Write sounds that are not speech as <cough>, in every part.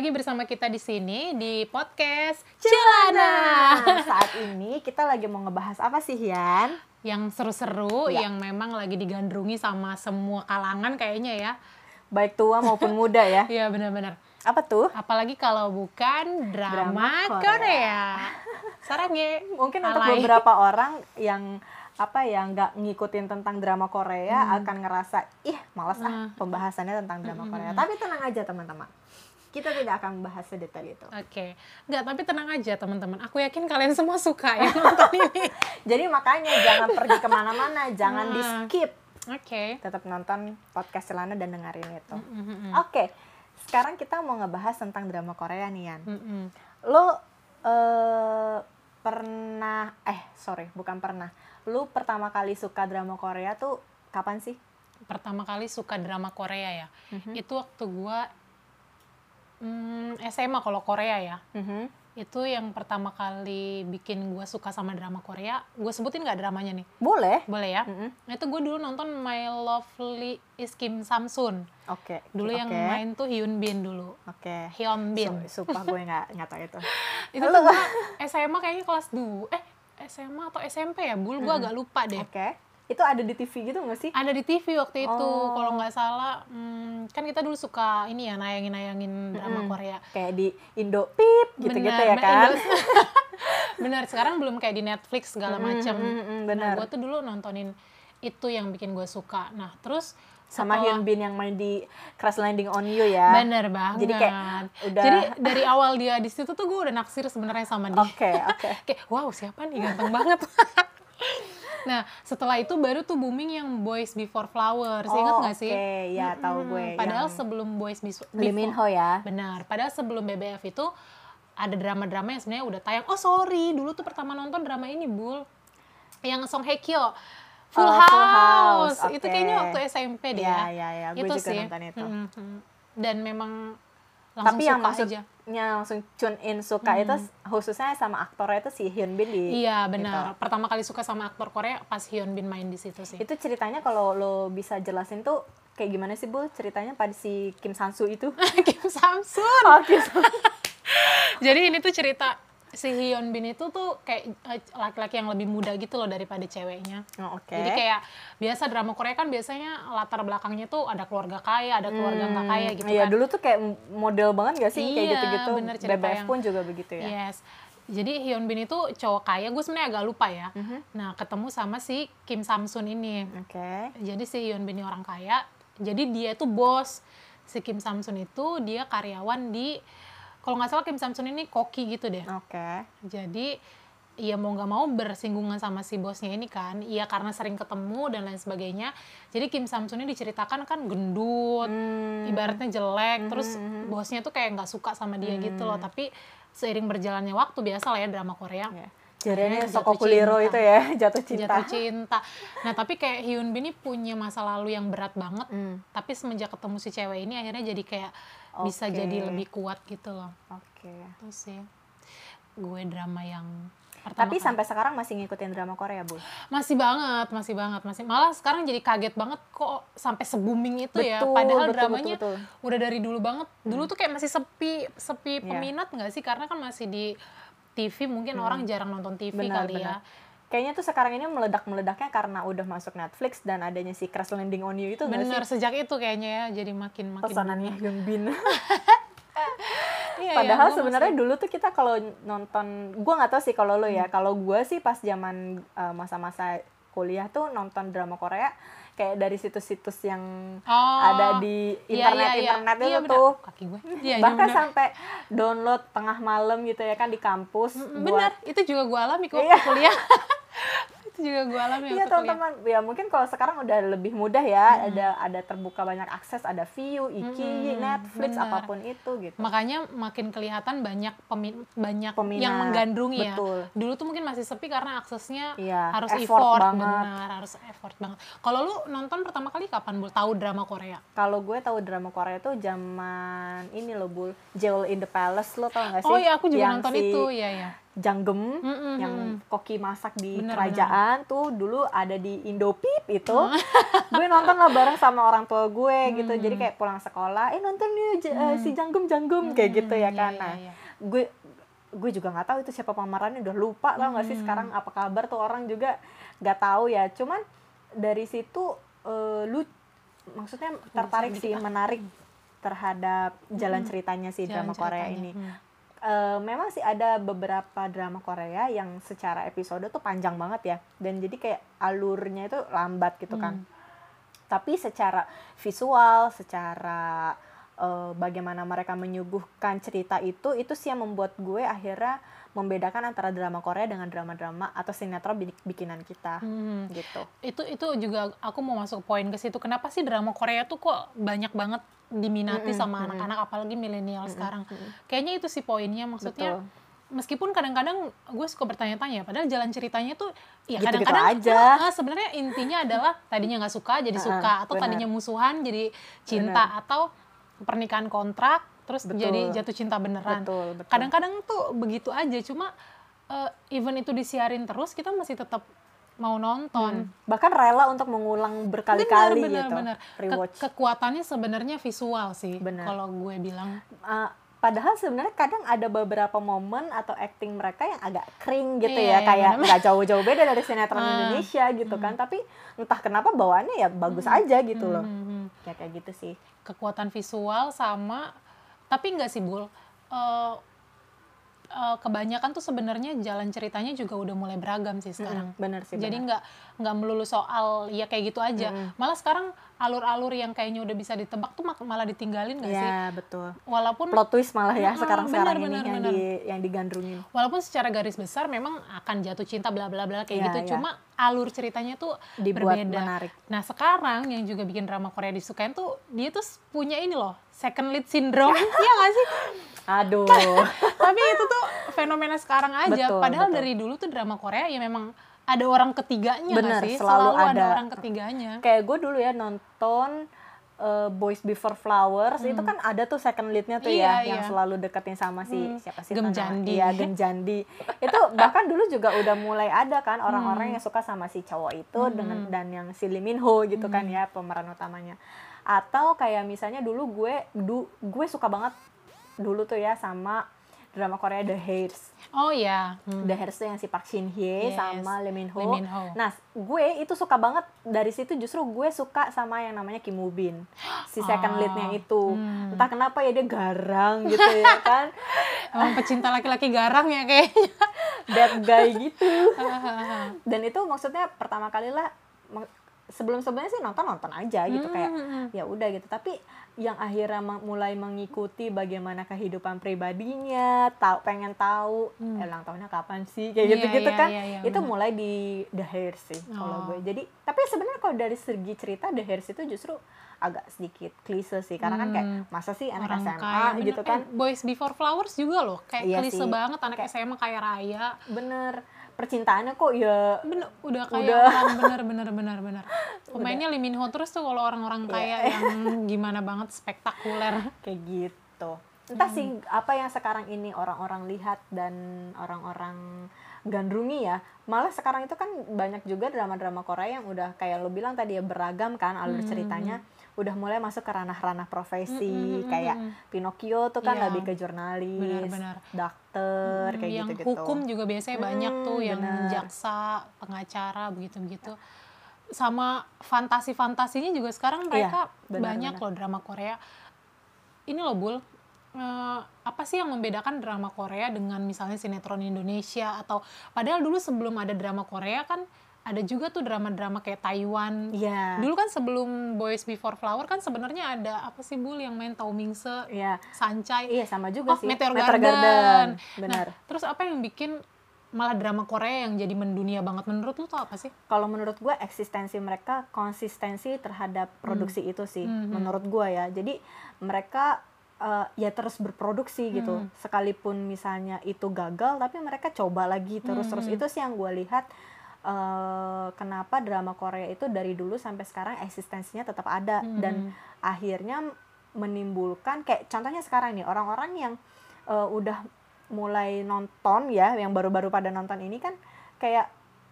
lagi bersama kita di sini di podcast Celana. <laughs> Saat ini kita lagi mau ngebahas apa sih, Hian? Yang seru-seru, Ya. yang memang lagi digandrungi sama semua kalangan kayaknya ya. Baik tua maupun muda ya. Iya benar-benar. Apa tuh? Apalagi kalau bukan drama, Drama Korea. Korea. <laughs> Sarangnya. Mungkin untuk Alay. beberapa orang yang apa ya nggak ngikutin tentang drama Korea Hmm. akan ngerasa ih malas ah pembahasannya tentang drama Hmm, Korea. Tapi tenang aja teman-teman. Kita tidak akan membahas sedetail itu. Oke, nggak tapi tenang aja teman-teman. Aku yakin kalian semua suka ya <laughs> nonton ini. Jadi makanya jangan pergi ke mana-mana, jangan di Nah. skip. Oke. Tetap nonton podcast Celana dan dengerin itu. Mm-mm. Oke, sekarang kita mau ngebahas tentang drama Korea nih Yan. Mm-mm. Lo eh pernah eh sorry bukan pernah. Lu pertama kali suka drama Korea tuh kapan sih? Pertama kali suka drama Korea ya. Mhm. Itu waktu gua hmm, SMA kalau Korea ya. Mhm. Itu yang pertama kali bikin gua suka sama drama Korea. Gue sebutin nggak dramanya nih? Boleh. Boleh ya? Mhm. Nah, itu gue dulu nonton My Lovely is Kim Samsun. Oke. Dulu yang oke, main tuh Hyun Bin dulu. Oke. Hyun Bin. Su- Sumpah gue nggak nggak tahu itu. <laughs> itu tuh gua SMA kayaknya kelas 2. Eh, SMA atau SMP ya? Bul, gue agak lupa deh. Oke. Itu ada di TV gitu nggak sih? Ada di TV waktu itu. Oh. Kalau nggak salah, hmm, kan kita dulu suka ini ya, nayangin-nayangin drama Mm-mm. Korea. Kayak di Indo Pip gitu-gitu ya nah, kan? Indo- <laughs> Bener, sekarang belum kayak di Netflix segala macam. mm-mm, Nah, benar. gue tuh dulu nontonin itu yang bikin gue suka. Nah, terus Sama Hyun Bin yang main di Crash Landing on You ya. Bener banget. Jadi kayak udah- Jadi <laughs> dari awal dia di situ tuh gue udah naksir sebenarnya sama dia. Oke, oke. <laughs> Kayak wow siapa nih ganteng banget. Nah setelah itu baru tuh booming yang Boys Before Flowers. Ingat Oh, nggak sih? Oke, ya tahu Mm-mm. gue. Padahal yang sebelum Boys Before Lee Min Ho ya. Benar. Padahal sebelum BBF itu ada drama-drama yang sebenarnya udah tayang. Oh sorry, dulu tuh pertama nonton drama ini bul, yang Song Hye Kyo, Full, Oh, House. Full House, Itu oke. kayaknya waktu SMP deh Ya, ya. ya, ya. Gue itu juga sih. nonton itu. Mm, mm. Dan memang langsung Tapi yang maksudnya aja. langsung tune in suka itu khususnya sama aktornya itu si Hyun Bin di Iya benar. Pertama kali suka sama aktor Korea pas Hyun Bin main di situ sih. itu ceritanya kalau lo bisa jelasin tuh kayak gimana sih bu ceritanya pada si Kim Sansu itu <laughs> Kim Samsun. oh, Kim <laughs> Jadi ini tuh cerita si Hyun Bin itu tuh kayak eh, laki-laki yang lebih muda gitu loh daripada ceweknya. Oh, oke Jadi kayak biasa drama Korea kan biasanya latar belakangnya tuh ada keluarga kaya, ada keluarga nggak kaya gitu iya kan. dulu tuh kayak model banget gak sih kayak Iya, gitu-gitu bener, BBF yang- pun juga begitu ya Yes. Jadi Hyun Bin itu cowok kaya, gue sebenarnya agak lupa ya. Mhm. Nah, ketemu sama si Kim Samsun ini. oke Jadi si Hyun Bin ini orang kaya, jadi dia itu bos. Si Kim Samsun itu dia karyawan di kalau nggak salah Kim Samsun ini koki gitu deh. oke Jadi ya mau nggak mau bersinggungan sama si bosnya ini kan. Iya karena sering ketemu dan lain sebagainya. Jadi Kim Samsun ini diceritakan kan gendut, Hmm, ibaratnya jelek. Terus bosnya tuh kayak nggak suka sama dia gitu loh. Tapi seiring berjalannya waktu biasa lah ya drama Korea. ya. Jadinya Soko Kuliro itu ya <laughs> jatuh cinta Jatuh cinta. Nah tapi kayak Hyun Bin ini punya masa lalu yang berat banget. Hmm, Tapi semenjak ketemu si cewek ini akhirnya jadi kayak bisa Oke. jadi lebih kuat gitu loh. oke Itu sih gue drama yang pertama tapi kali. sampai sekarang masih ngikutin drama Korea bu masih banget, masih banget, masih malah sekarang jadi kaget banget kok sampai se-booming itu ya. Betul, Padahal betul, dramanya betul, Hmm. betul. udah dari dulu banget. Dulu tuh kayak masih sepi, sepi Iya. peminat nggak sih? Karena kan masih di TV mungkin orang jarang nonton TV Hmm. Benar, kali ya. benar. Kayaknya tuh sekarang ini meledak-meledaknya karena udah masuk Netflix dan adanya si Crash Landing on You itu Bener sih? sejak itu kayaknya ya jadi makin makin Pesanannya Hyun Bin. <laughs> Iya, Padahal iya, sebenarnya masih- dulu tuh kita kalau nonton, gua nggak tahu sih kalau lo ya. Hmm. Kalau gua sih pas zaman uh, masa-masa kuliah tuh nonton drama Korea kayak dari situs-situs yang Oh, ada di iya, internet iya, iya. internet Iya, itu tuh. kaki gue. Iya, iya, Bahkan sampai download tengah malam gitu ya kan di kampus bener, itu juga gue alami kok Iya. kuliah. <laughs> itu juga gue alami Iya teman-teman, ya mungkin kalau sekarang udah lebih mudah ya, ada ada terbuka banyak akses, ada View, Iki, Netflix, benar. apa pun itu gitu. Makanya makin kelihatan banyak pemin banyak Peminat, yang menggandrungi ya. Dulu tuh mungkin masih sepi karena aksesnya Iya, harus effort effort, banget. benar, harus effort banget. Kalau lu nonton pertama kali kapan Bul tahu drama Korea? Kalau gue tahu drama Korea tuh zaman ini loh Bul, Jewel in the Palace lo tau gak sih? Oh iya, aku juga Yang nonton si itu, ya ya. Janggem Mm-mm. yang koki masak di Bener, kerajaan tuh dulu ada di Indopip itu. <laughs> Gue nonton lah bareng sama orang tua gue gitu. Jadi kayak pulang sekolah eh nonton nih eh, si Janggem Janggem kayak gitu ya Iya, kan. iya, nah iya. gue gue juga nggak tahu itu siapa pemerannya udah lupa tau nggak sih Hmm. sekarang apa kabar tuh orang juga nggak tahu ya. Cuman dari situ eh, lu maksudnya tertarik sih menarik terhadap jalan ceritanya si Jalan drama Korea ceritanya. ini. Hmm. Eh, memang sih ada beberapa drama Korea yang secara episode tuh panjang banget ya. Dan jadi kayak alurnya itu lambat gitu kan. Hmm. tapi secara visual secara eh, bagaimana mereka menyuguhkan cerita itu itu sih yang membuat gue akhirnya membedakan antara drama Korea dengan drama-drama atau sinetron bi- bikinan kita. Hmm. gitu. Itu itu juga aku mau masuk poin ke situ. Kenapa sih drama Korea tuh kok banyak banget diminati Mm-mm, sama mm-mm. anak-anak apalagi milenial sekarang mm-mm. kayaknya itu sih poinnya maksudnya Betul. meskipun kadang-kadang gue suka bertanya-tanya padahal jalan ceritanya tuh ya kadang-kadang aja. eh, sebenarnya intinya adalah tadinya nggak suka jadi suka atau benar. tadinya musuhan jadi cinta atau pernikahan kontrak terus Betul. jadi jatuh cinta beneran kadang-kadang tuh begitu aja cuma eh, even itu disiarin terus kita masih tetap mau nonton. Hmm. bahkan rela untuk mengulang berkali-kali bener, gitu bener. Ke- kekuatannya sebenarnya visual sih kalau gue bilang. Uh, padahal sebenarnya kadang ada beberapa momen atau acting mereka yang agak kering gitu Iya, ya iya, kayak nggak jauh-jauh beda dari sinetron <laughs> Ah. Indonesia gitu kan. Tapi entah kenapa bawaannya ya bagus aja gitu loh. Hmm, hmm. ya kayak gitu sih. Kekuatan visual sama tapi nggak sih bul? Eh, eh, kebanyakan tuh sebenarnya jalan ceritanya juga udah mulai beragam sih sekarang. Mm, bener sih jadi nggak nggak melulu soal ya kayak gitu aja. Mm. malah sekarang alur-alur yang kayaknya udah bisa ditebak tuh malah ditinggalin nggak sih? ya betul. Walaupun plot twist malah ya sekarang-sekarang bener, ini bener, yang bener. di yang digandrungin. Walaupun secara garis besar memang akan jatuh cinta bla bla bla kayak Iya, gitu iya. cuma alur ceritanya tuh dibuat berbeda. menarik. Nah sekarang yang juga bikin drama Korea disukain tuh dia tuh punya ini loh second lead syndrome, <laughs> iya gak sih? Aduh <laughs> Tapi itu tuh fenomena sekarang aja. Betul, Padahal betul. dari dulu tuh drama Korea ya memang ada orang ketiganya Bener, sih? selalu ada. ada. orang ketiganya. kayak gue dulu ya nonton uh, Boys Before Flowers itu kan ada tuh second leadnya tuh Hmm. Iya, ya yang iya. selalu deketin sama si Hmm, siapa sih Gem nama- Jandi. iya Gem Jandi itu bahkan dulu juga udah mulai ada kan Hmm. orang-orang yang suka sama si cowok itu dengan dan yang si Lee Min Ho gitu kan Hmm. ya pemeran utamanya atau kayak misalnya dulu gue du, gue suka banget dulu tuh ya sama drama Korea The Hairs Oh ya. Hmm. The Hairs tuh yang si Park Shin Hye Yes, sama Lee Min Ho. Lee Min Ho. Nah, gue itu suka banget dari situ justru gue suka sama yang namanya Kim Woo Bin. Si second Ah, leadnya itu. hmm. Entah kenapa ya dia garang gitu ya <laughs> kan. Emang pecinta laki-laki garang ya kayaknya. Bad guy gitu. <laughs> Dan itu maksudnya pertama kali lah mak- sebelum-sebelumnya sih nonton-nonton aja gitu kayak Hmm. ya udah gitu. Tapi yang akhirnya mulai mengikuti bagaimana kehidupan pribadinya, tahu pengen tahu Hmm. eh, ulang tahunnya kapan sih kayak Iya, gitu-gitu iya, kan. iya, iya, itu benar. mulai di The Hairs sih kalau Oh. gue. Jadi tapi sebenarnya kalau dari segi cerita The Hairs itu justru agak sedikit klise sih karena kan kayak Hmm. masa sih anak Orang SMA kaya, bener. gitu kan. Eh, Boys Before Flowers juga loh, kayak Iya klise sih. banget anak Kayak- SMA kaya raya. Bener percintaannya kok ya bener udah kayak Udah. orang <laughs> bener bener bener bener pemainnya Lee Min Ho terus tuh kalau orang-orang Iya. kaya yang gimana banget spektakuler <laughs> kayak gitu. Entah Hmm. sih apa yang sekarang ini orang-orang lihat dan orang-orang gandrungi ya. Malah sekarang itu kan banyak juga drama-drama Korea yang udah kayak lo bilang tadi ya beragam kan alur Hmm, ceritanya. Udah mulai masuk ke ranah-ranah profesi Hmm, hmm, kayak hmm. Pinocchio tuh kan Iya. lebih ke jurnalis, Benar-benar. dokter Hmm, kayak yang gitu-gitu. hukum juga biasanya banyak Hmm, tuh yang benar. jaksa pengacara begitu-begitu sama fantasi-fantasinya juga sekarang mereka Iya, benar, banyak benar. loh drama Korea ini loh bul eh, apa sih yang membedakan drama Korea dengan misalnya sinetron Indonesia atau padahal dulu sebelum ada drama Korea kan ada juga tuh drama-drama kayak Taiwan Iya. Dulu kan sebelum Boys Before Flower kan sebenarnya ada apa sih Bul yang main Tau Mingse, Iya. Sancai. Iya sama juga Oh, sih. Meteor, Meteor Garden. Benar. Nah, terus apa yang bikin malah drama Korea yang jadi mendunia banget menurut lu tuh apa sih? kalau menurut gue eksistensi mereka konsistensi terhadap produksi itu sih Hmm, hmm. menurut gue ya jadi mereka eh, ya terus berproduksi gitu Hmm. sekalipun misalnya itu gagal tapi mereka coba lagi terus terus Hmm. itu sih yang gue lihat eh, kenapa drama Korea itu dari dulu sampai sekarang eksistensinya tetap ada Hmm. dan akhirnya menimbulkan kayak contohnya sekarang nih orang-orang yang eh, udah mulai nonton ya yang baru-baru pada nonton ini kan kayak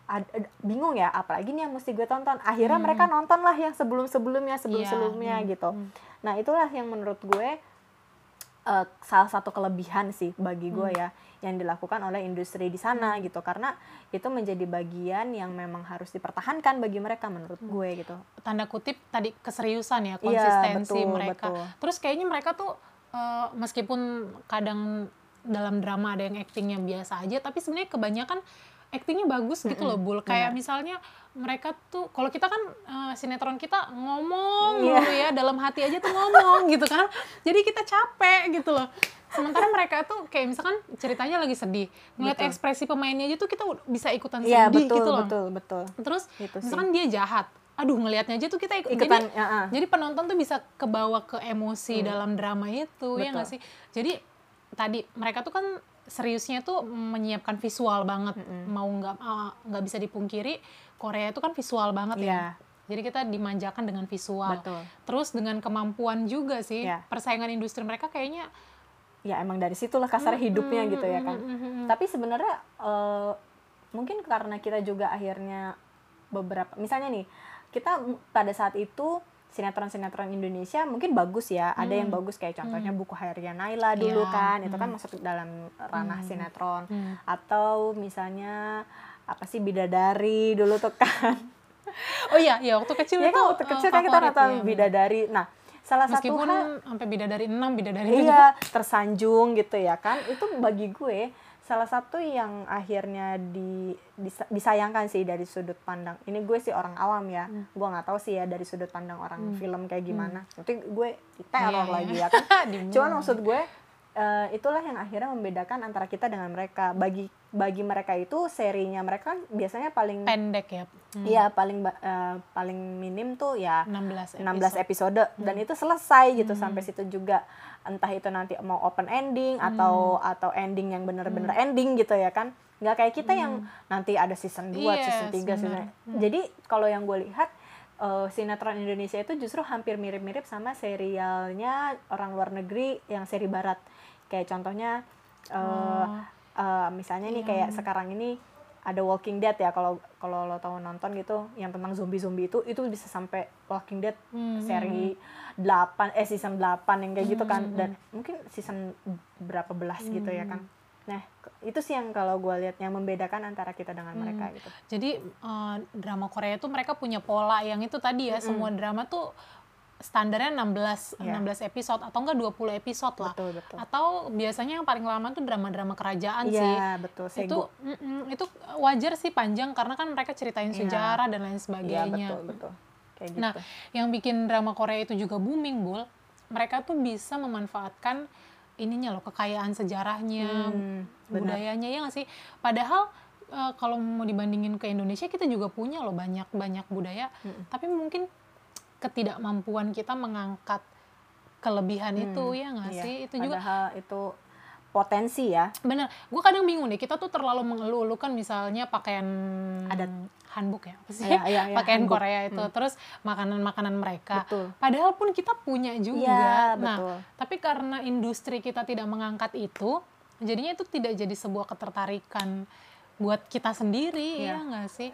ad- ad- bingung ya apalagi nih yang mesti gue tonton akhirnya Hmm. mereka nonton lah yang sebelum-sebelumnya sebelum-sebelumnya Iya, gitu hmm. nah itulah yang menurut gue eh, salah satu kelebihan sih bagi gue Hmm. ya yang dilakukan oleh industri di sana gitu karena itu menjadi bagian yang memang harus dipertahankan bagi mereka menurut Hmm. gue gitu tanda kutip tadi keseriusan ya Iya, konsistensi betul, mereka betul. terus kayaknya mereka tuh eh, meskipun kadang dalam drama ada yang actingnya biasa aja tapi sebenarnya kebanyakan actingnya bagus gitu loh bul kayak misalnya mereka tuh kalau kita kan eh, sinetron kita ngomong Iya. mulu ya dalam hati aja tuh ngomong gitu kan jadi kita capek gitu loh sementara mereka tuh kayak misalkan ceritanya lagi sedih ngeliat Betul. ekspresi pemainnya aja tuh kita bisa ikutan iya sedih betul gitu loh betul betul terus Itu sih. misalkan dia jahat aduh ngelihatnya aja tuh kita ikut ikutan jadi ya, ah. jadi penonton tuh bisa kebawa ke emosi dalam drama itu ya Betul. nggak sih jadi tadi mereka tuh kan seriusnya tuh menyiapkan visual banget mau nggak ah, nggak bisa dipungkiri Korea itu kan visual banget Iya. ya jadi kita dimanjakan dengan visual Betul. terus dengan kemampuan juga sih Iya. persaingan industri mereka kayaknya ya emang dari situlah kasar hidupnya gitu ya kan mm, tapi sebenarnya eh, mungkin karena kita juga akhirnya beberapa misalnya nih kita pada saat itu sinetron-sinetron Indonesia mungkin bagus ya. Ada yang bagus kayak contohnya buku Hairya Naila dulu Iya, kan. Itu kan masuk dalam ranah sinetron. Hmm. atau misalnya apa sih bidadari dulu tuh kan. <laughs> Oh iya ya waktu kecil ya itu kan? Waktu kecil kan kita nonton iya, benar. bidadari. Nah salah satu meskipun hal sampai bidadari 6 bidadari iya tersanjung gitu ya kan. Itu bagi gue salah satu yang akhirnya di, disa- disayangkan sih dari sudut pandang ini gue sih orang awam ya Hmm. gue nggak tahu sih ya dari sudut pandang orang film kayak gimana nanti gue teror Iya, lagi iya. ya. Kan <laughs> cuman maksud gue eh, itulah yang akhirnya membedakan antara kita dengan mereka. Bagi bagi mereka itu serinya mereka kan biasanya paling pendek ya. Hmm, iya paling ba- eh, paling minim tuh ya 16 16 episode. episode. Dan itu selesai gitu sampai situ juga entah itu nanti mau open ending atau atau ending yang bener-bener ending gitu ya kan. Nggak kayak kita yang nanti ada season 2, Yes, season 3, season benar. jadi kalau yang gue lihat eh, sinetron Indonesia itu justru hampir mirip-mirip sama serialnya orang luar negeri yang seri barat. Kayak contohnya eh, Oh. eh, misalnya nih kayak sekarang ini ada Walking Dead ya kalau kalau lo tahu nonton gitu yang tentang zombie-zombie itu itu bisa sampai Walking Dead Hmm, seri 8 eh season 8 yang kayak gitu Hmm, kan dan mungkin season berapa belas gitu ya kan. Nah, itu sih yang kalau gue lihat yang membedakan antara kita dengan Hmm. mereka gitu. Jadi eh, drama Korea itu mereka punya pola yang itu tadi ya semua drama tuh standarnya 16 Iya. 16 episode atau enggak 20 episode lah. Betul, betul. Atau biasanya yang paling lama tuh drama-drama kerajaan sih. Iya, betul. Itu Sego. mm-mm, itu wajar sih panjang karena kan mereka ceritain Iya. sejarah dan lain Iya, sebagainya. betul, betul. Kayak gitu. Nah, yang bikin drama Korea itu juga booming, Bul, mereka tuh bisa memanfaatkan ininya loh, kekayaan sejarahnya, Hmm, budayanya ya nggak sih? Padahal eh, kalau mau dibandingin ke Indonesia kita juga punya loh banyak-banyak budaya, tapi mungkin ketidakmampuan kita mengangkat kelebihan itu ya nggak Iya, sih? Itu juga Padahal itu potensi ya. bener. Gue kadang bingung deh, kita tuh terlalu mengeluh-elukan misalnya pakaian Adat. hanbok ya, apa sih? Iya, iya, pakaian hanbok. Korea itu, terus makanan-makanan mereka. Betul. Padahal pun kita punya juga. Iya, nah, betul. tapi karena industri kita tidak mengangkat itu, jadinya itu tidak jadi sebuah ketertarikan buat kita sendiri, Iya. ya nggak sih?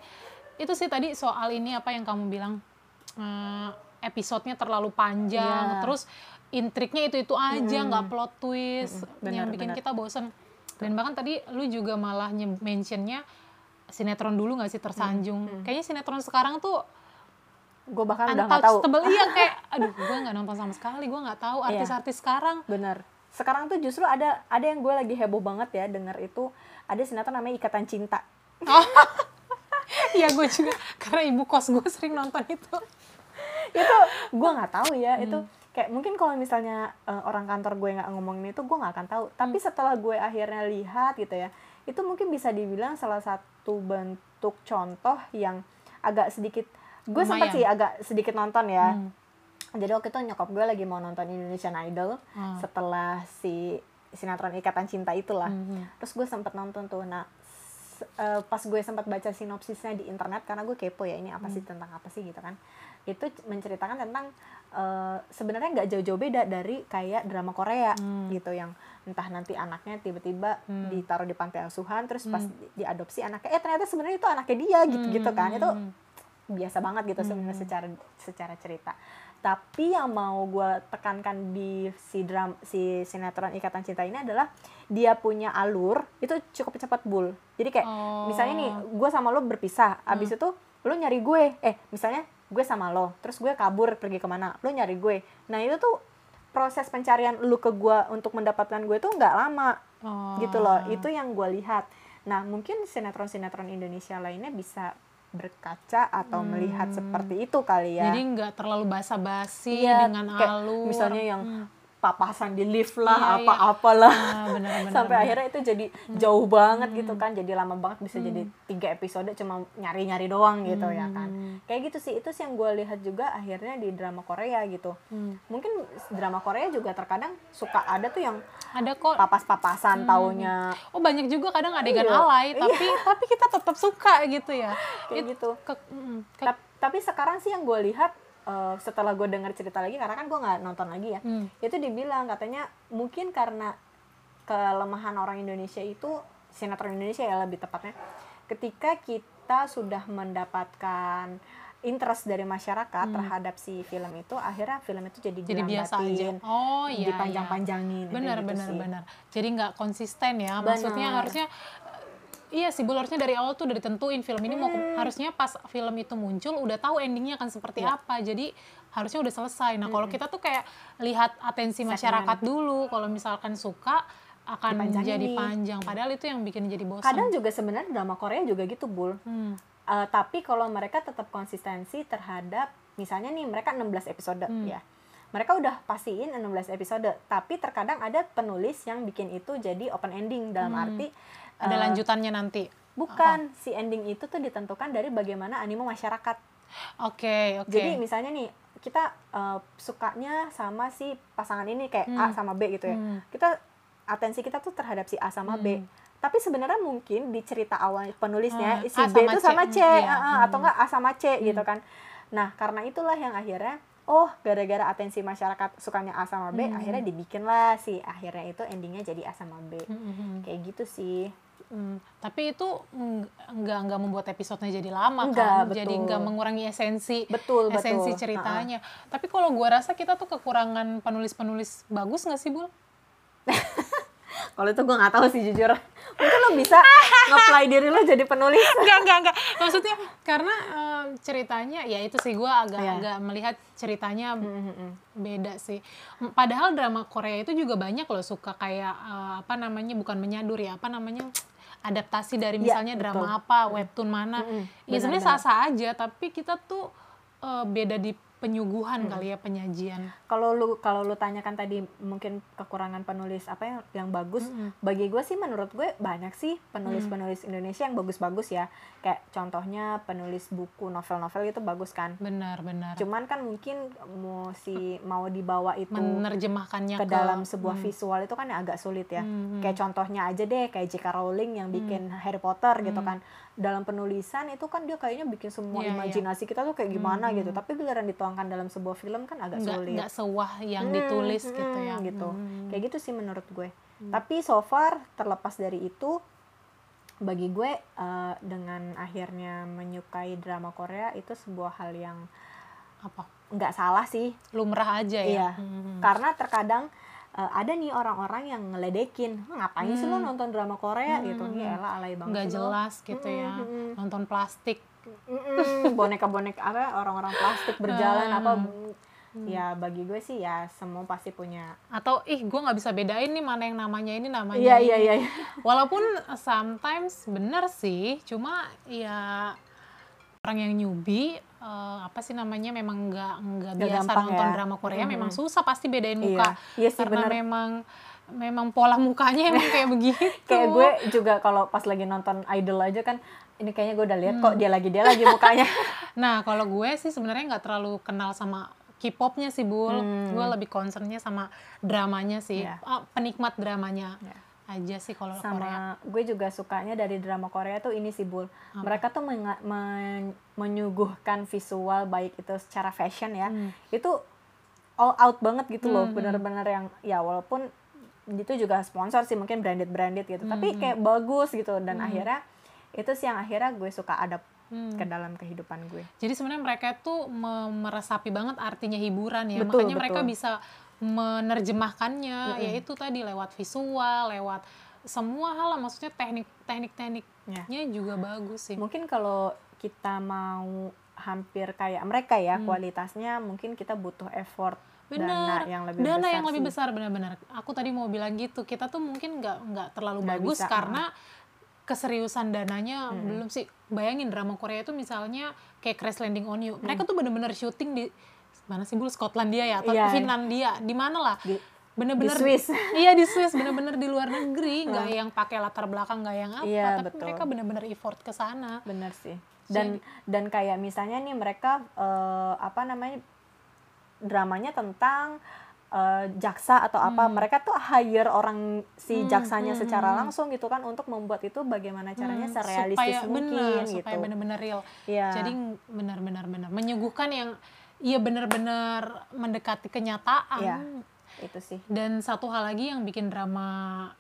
Itu sih tadi soal ini apa yang kamu bilang, eh, episodenya terlalu panjang, Iya. terus intriknya itu itu aja, nggak plot twist, Mm-mm, benar, yang bikin benar. kita bosen. Dan bahkan tadi lu juga malah mentionnya sinetron dulu nggak sih tersanjung. Kayaknya sinetron sekarang tuh Gue bahkan udah nggak tahu. <laughs> iya kayak <laughs> aduh gue nggak nonton sama sekali gue nggak tahu Iya. artis-artis sekarang Bener. Sekarang tuh justru ada ada yang gue lagi heboh banget ya dengar itu ada sinetron namanya Ikatan Cinta. <laughs> iya gue juga karena ibu kos gue sering nonton itu itu gue nggak tahu ya Hmm. itu kayak mungkin kalau misalnya eh, orang kantor gue nggak ngomongin itu gue nggak akan tahu tapi Hmm. setelah gue akhirnya lihat gitu ya itu mungkin bisa dibilang salah satu bentuk contoh yang agak sedikit gue sempat sih agak sedikit nonton ya Hmm. jadi waktu itu nyokap gue lagi mau nonton Indonesian Idol Hmm. setelah si sinetron Ikatan Cinta itulah Mhm. terus gue sempet nonton tuh nah eh, pas gue sempat baca sinopsisnya di internet karena gue kepo ya ini apa Hmm. sih tentang apa sih gitu kan itu menceritakan tentang eh, sebenarnya nggak jauh-jauh beda dari kayak drama Korea Hmm. gitu yang entah nanti anaknya tiba-tiba Hmm. ditaruh di panti asuhan terus pas Hmm. di- diadopsi anaknya eh ternyata sebenarnya itu anaknya dia gitu gitu kan itu Hmm. biasa banget gitu sebenarnya Hmm. secara secara cerita tapi yang mau gue tekankan di si dram si sinetron ikatan cinta ini adalah dia punya alur itu cukup cepat bul jadi kayak Oh. misalnya nih gue sama lo berpisah abis itu lo nyari gue eh misalnya gue sama lo terus gue kabur pergi ke mana lo nyari gue nah itu tuh proses pencarian lu ke gue untuk mendapatkan gue tuh nggak lama Oh. gitu loh itu yang gue lihat nah mungkin sinetron sinetron Indonesia lainnya bisa berkaca atau melihat seperti itu kali ya Hmm. Jadi nggak terlalu basa-basi Iya, dengan kayak alur. misalnya yang Hmm. Papasan di lift lah Iya, iya. apa-apalah Ah, benar-benar. <laughs> sampai akhirnya itu jadi jauh banget gitu Hmm. kan jadi lama banget bisa jadi tiga episode cuma nyari-nyari doang gitu ya kan Hmm. kayak gitu sih itu sih yang gue lihat juga akhirnya di drama Korea gitu Hmm. mungkin drama Korea juga terkadang suka ada tuh yang ada kok. papas-papasan taunya Oh banyak juga kadang adegan Iya. alay, tapi <laughs> tapi kita tetap suka gitu ya. kayak It- gitu ke- mm, ke- Tap- tapi sekarang sih yang gue lihat eh, setelah gue dengar cerita lagi karena kan gue nggak nonton lagi ya Hmm. itu dibilang katanya mungkin karena kelemahan orang Indonesia itu sinetron Indonesia ya lebih tepatnya ketika kita sudah mendapatkan interest dari masyarakat terhadap si film itu akhirnya film itu jadi, Hmm. jadi biasa aja. Oh iya. dipanjang-panjangin kayak Benar gitu benar sih. benar. Jadi nggak konsisten ya. Maksudnya Benar. harusnya Iya sih, Bul, harusnya dari awal tuh udah ditentuin film ini mau Hmm. harusnya pas film itu muncul udah tahu endingnya akan seperti Iya. apa. Jadi harusnya udah selesai. Nah, kalau kita tuh kayak lihat atensi Segmen. masyarakat dulu. Kalau misalkan suka akan Dipanjangin jadi panjang. Padahal itu yang bikin jadi bosan. kadang juga sebenarnya drama Korea juga gitu bul Hmm. Eh, tapi kalau mereka tetap konsistensi terhadap misalnya nih mereka 16 episode Hmm. ya. Mereka udah pastiin 16 episode, tapi terkadang ada penulis yang bikin itu jadi open ending dalam Hmm. arti Ada eh, lanjutannya nanti. bukan si ending itu tuh ditentukan dari bagaimana animo masyarakat. Oke, oke. Jadi misalnya nih kita eh, sukanya sama si pasangan ini kayak A Hmm. sama B gitu ya. Hmm. Kita atensi kita tuh terhadap si A sama B. Tapi sebenarnya mungkin di cerita awal penulisnya Hmm, si A B itu C. sama C, Hmm, iya. ah, ah, atau Hmm. enggak A sama C gitu kan. Nah, karena itulah yang akhirnya oh gara-gara atensi masyarakat sukanya A sama B, Hmm. akhirnya dibikinlah si akhirnya itu endingnya jadi A sama B. Hmm, hmm, hmm. Kayak gitu sih. Hmm, tapi itu eng- nggak nggak membuat episodenya jadi lama Enggak, kan, jadi betul. nggak mengurangi esensi Betul, esensi betul. ceritanya. Tapi kalau gua rasa kita tuh kekurangan penulis-penulis bagus nggak sih bul? <laughs> Kalau itu gue nggak tahu sih jujur. Mungkin lo bisa <laughs> nge-apply diri lo jadi penulis. Enggak enggak enggak. Maksudnya karena em, ceritanya ya itu sih gua agak Iya. agak melihat ceritanya Mm-mm. beda sih. Padahal drama Korea itu juga banyak loh suka kayak eh, apa namanya bukan menyadur ya apa namanya adaptasi dari Iya, misalnya drama betul. apa webtoon mana. Mm-mm, Ya sebenarnya sah-sah aja tapi kita tuh eh, beda di penyuguhan kali ya penyajian. kalau lu kalau lu tanyakan tadi mungkin kekurangan penulis apa yang yang bagus Mm-mm. bagi gue sih menurut gue banyak sih penulis penulis Indonesia yang bagus-bagus ya kayak contohnya penulis buku novel-novel itu bagus kan Benar benar. cuman kan mungkin mau si mau dibawa itu Menerjemahkannya ke dalam sebuah visual itu kan agak sulit ya Hmm, kayak contohnya aja deh kayak J.K. Rowling yang bikin Harry Potter gitu Hmm. kan dalam penulisan itu kan dia kayaknya bikin semua Iya, iya. imajinasi kita tuh kayak gimana gitu tapi giliran dituangkan dalam sebuah film kan agak nggak sulit nggak sewah yang Hmm, ditulis hmm, gitu ya. gitu Hmm. kayak gitu sih menurut gue tapi so far terlepas dari itu bagi gue eh, dengan akhirnya menyukai drama Korea itu sebuah hal yang Apa? nggak salah sih Lumrah aja ya. iya Hmm. karena terkadang eh, ada nih orang-orang yang ngeledekin "Hah, ngapain sih lo Hmm. nonton drama Korea gitu ya elah alay banget nggak sih lo." jelas gitu ya. Mm, mm, mm. Nonton plastik. Mm-mm, boneka-boneka apa orang-orang plastik berjalan Ah. apa ya bagi gue sih ya semua pasti punya atau ih gue nggak bisa bedain nih mana yang namanya ini namanya iya iya iya iya. walaupun sometimes bener sih cuma ya orang yang newbie eh, apa sih namanya memang nggak nggak biasa gampang nonton ya. drama Korea Mhm. memang susah pasti bedain Iya. muka Iya sih, karena bener. memang memang pola mukanya <laughs> emang kayak begitu kayak gue juga kalau pas lagi nonton idol aja kan ini kayaknya gue udah lihat Hmm. kok dia lagi dia lagi mukanya <laughs> Nah, kalau gue sih sebenarnya nggak terlalu kenal sama K-popnya sih, Bul. Hmm. Gue lebih concernnya sama dramanya sih, Iya. Ah, penikmat dramanya. Iya. Aja sih kalau Korea. sama gue juga sukanya dari drama Korea tuh ini sih bul Apa? mereka tuh menga- men- menyuguhkan visual baik itu secara fashion ya Hmm. itu all out banget gitu loh Hmm. bener-bener yang ya walaupun itu juga sponsor sih mungkin branded branded gitu tapi Hmm. kayak bagus gitu dan Hmm. akhirnya itu sih yang akhirnya gue suka ada Hmm. ke dalam kehidupan gue Jadi sebenarnya mereka tuh me- meresapi banget artinya hiburan ya. Betul, Makanya mereka betul. bisa menerjemahkannya Mm-mm. yaitu tadi lewat visual, lewat semua hal lah maksudnya teknik teknik-tekniknya Ya. juga bagus sih. mungkin kalau kita mau hampir kayak mereka ya Hmm. kualitasnya mungkin kita butuh effort Bener. dana yang lebih Dana besar yang lebih sih. besar benar-benar. Aku tadi mau bilang gitu. Kita tuh mungkin nggak nggak terlalu Nggak bagus bisa, karena keseriusan dananya Mm-mm. belum sih. Bayangin drama Korea itu misalnya kayak Crash Landing on You. Hmm. Mereka tuh bener-bener syuting di mana sih? Bulu Skotlandia ya atau Iya. Finlandia? Di mana lah? Di- bener-bener di Swiss. <laughs> iya di Swiss. Bener-bener di luar negeri. <laughs> Nggak yang pakai latar belakang nggak yang apa. Iya, tapi betul. mereka bener-bener effort ke sana. Bener sih. Dan dan kayak misalnya nih mereka eh, apa namanya dramanya tentang eh, jaksa atau apa. Mereka tuh hire orang si Hmm, jaksanya hmm, secara hmm. langsung gitu kan untuk membuat itu bagaimana caranya Hmm, serealistis supaya mungkin bener, gitu. supaya bener-bener real. Iya. jadi benar-benar benar menyuguhkan yang iya benar-benar mendekati kenyataan Iya. itu sih dan satu hal lagi yang bikin drama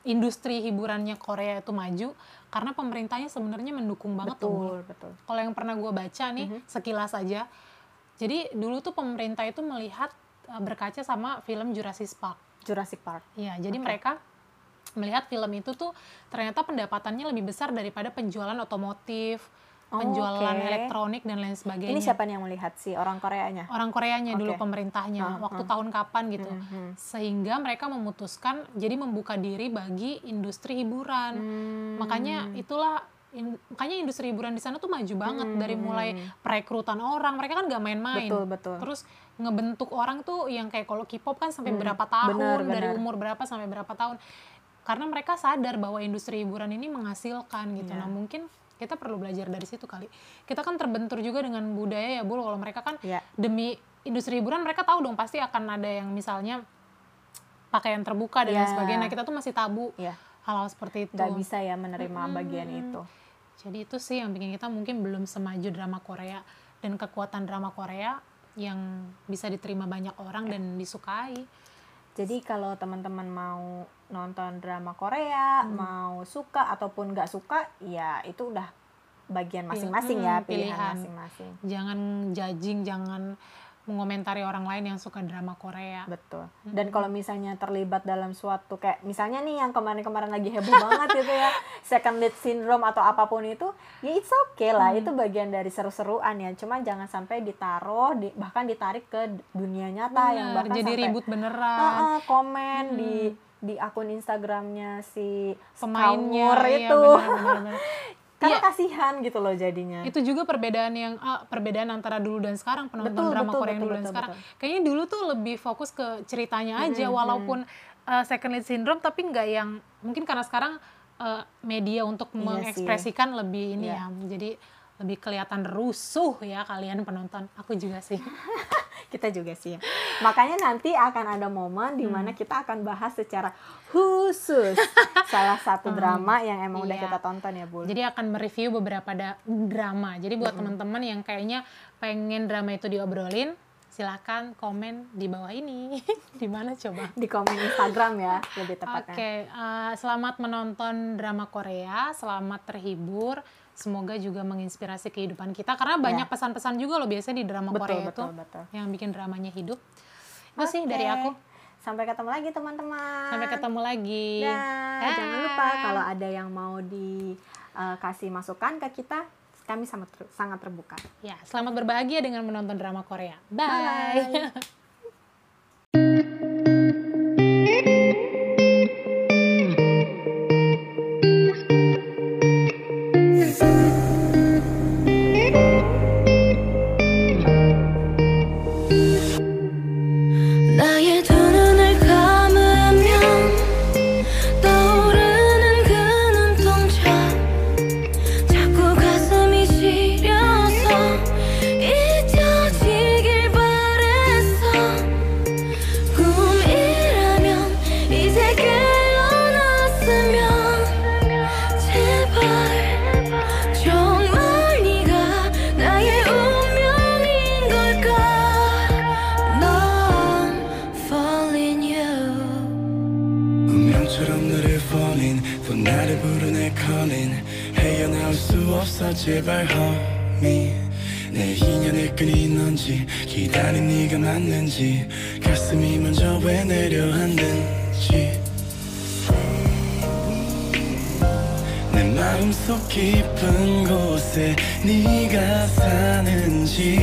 industri hiburannya Korea itu maju karena pemerintahnya sebenarnya mendukung banget tuh betul betul kalau yang pernah gue baca nih Mhm. sekilas aja jadi dulu tuh pemerintah itu melihat uh, berkaca sama film Jurassic Park Jurassic Park Iya, jadi Oke. mereka melihat film itu tuh ternyata pendapatannya lebih besar daripada penjualan otomotif, Oh, penjualan oke. elektronik dan lain sebagainya. ini siapa nih yang melihat si orang Koreanya Orang Koreanya dulu Oke. pemerintahnya Ah, waktu ah. tahun kapan gitu. Mhm. Sehingga mereka memutuskan jadi membuka diri bagi industri hiburan. Hmm. Makanya itulah in- makanya industri hiburan di sana tuh maju banget Hmm. dari mulai perekrutan orang. Mereka kan gak main-main. betul betul Terus ngebentuk orang tuh yang kayak kalau K-pop kan sampai Hmm, berapa tahun, benar, dari benar. umur berapa sampai berapa tahun. Karena mereka sadar bahwa industri hiburan ini menghasilkan gitu. Iya. Nah, mungkin kita perlu belajar dari situ kali. Kita kan terbentur juga dengan budaya ya, Bu. Kalau mereka kan ya demi industri hiburan mereka tahu dong pasti akan ada yang misalnya pakaian terbuka dan Iya. sebagainya. Nah, kita tuh masih tabu ya hal-hal seperti itu. nggak bisa ya menerima Mm-mm. bagian itu Jadi itu sih yang bikin kita mungkin belum semaju drama Korea dan kekuatan drama Korea yang bisa diterima banyak orang dan disukai. Jadi kalau teman-teman mau nonton drama Korea, Hmm. mau suka ataupun nggak suka, ya itu udah bagian masing-masing hmm, ya, pilihan masing-masing. Jangan judging, jangan mengomentari orang lain yang suka drama Korea. Betul. Dan kalau misalnya terlibat dalam suatu kayak misalnya nih yang kemarin-kemarin lagi heboh banget gitu ya, <laughs> second lead syndrome atau apa pun itu, ya it's okay lah, Hmm. itu bagian dari seru-seruan ya. Cuma jangan sampai ditaruh, di- bahkan ditarik ke dunia nyata yang Bener, bahkan jadi sampai ribut beneran. Heeh, komen Hmm. di di akun Instagramnya si Pemainnya iya, itu bener-bener. <laughs> karena Iya. kasihan gitu loh jadinya itu juga perbedaan yang ah, perbedaan antara dulu dan sekarang penonton Betul, drama betul, Korea yang betul, dulu dan betul, sekarang betul. kayaknya dulu tuh lebih fokus ke ceritanya aja Mm-mm, walaupun uh, second lead syndrome tapi nggak yang mungkin karena sekarang uh, media untuk Iya sih. mengekspresikan lebih ini Iya. ya jadi lebih kelihatan rusuh ya kalian penonton aku juga sih <laughs> kita juga sih ya. makanya nanti akan ada momen di Hmm. mana kita akan bahas secara khusus <laughs> salah satu drama yang emang udah Iya. kita tonton ya Bu jadi akan mereview beberapa da- drama jadi buat teman-teman yang kayaknya pengen drama itu diobrolin silahkan komen di bawah ini <laughs> di mana coba di komen Instagram ya lebih Oke, tepatnya eh, selamat menonton drama Korea, selamat terhibur. Semoga juga menginspirasi kehidupan kita karena banyak pesan-pesan juga loh biasanya di drama Ya. betul Korea betul itu betul yang bikin dramanya hidup. Itu sih dari aku. sampai ketemu lagi teman-teman Sampai ketemu lagi. Dah, jangan lupa kalau ada yang mau dikasih masukan ke kita kami sangat ter- sangat terbuka Ya, selamat berbahagia dengan menonton drama Korea. Bye. Bye. <laughs> 맞는지 가슴이 먼저 왜 내려앉는지. 내 마음속 깊은 곳에 네가 사는지.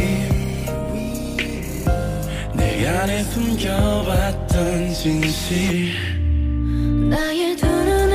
내 안에 숨겨왔던 진실. 나의 두 눈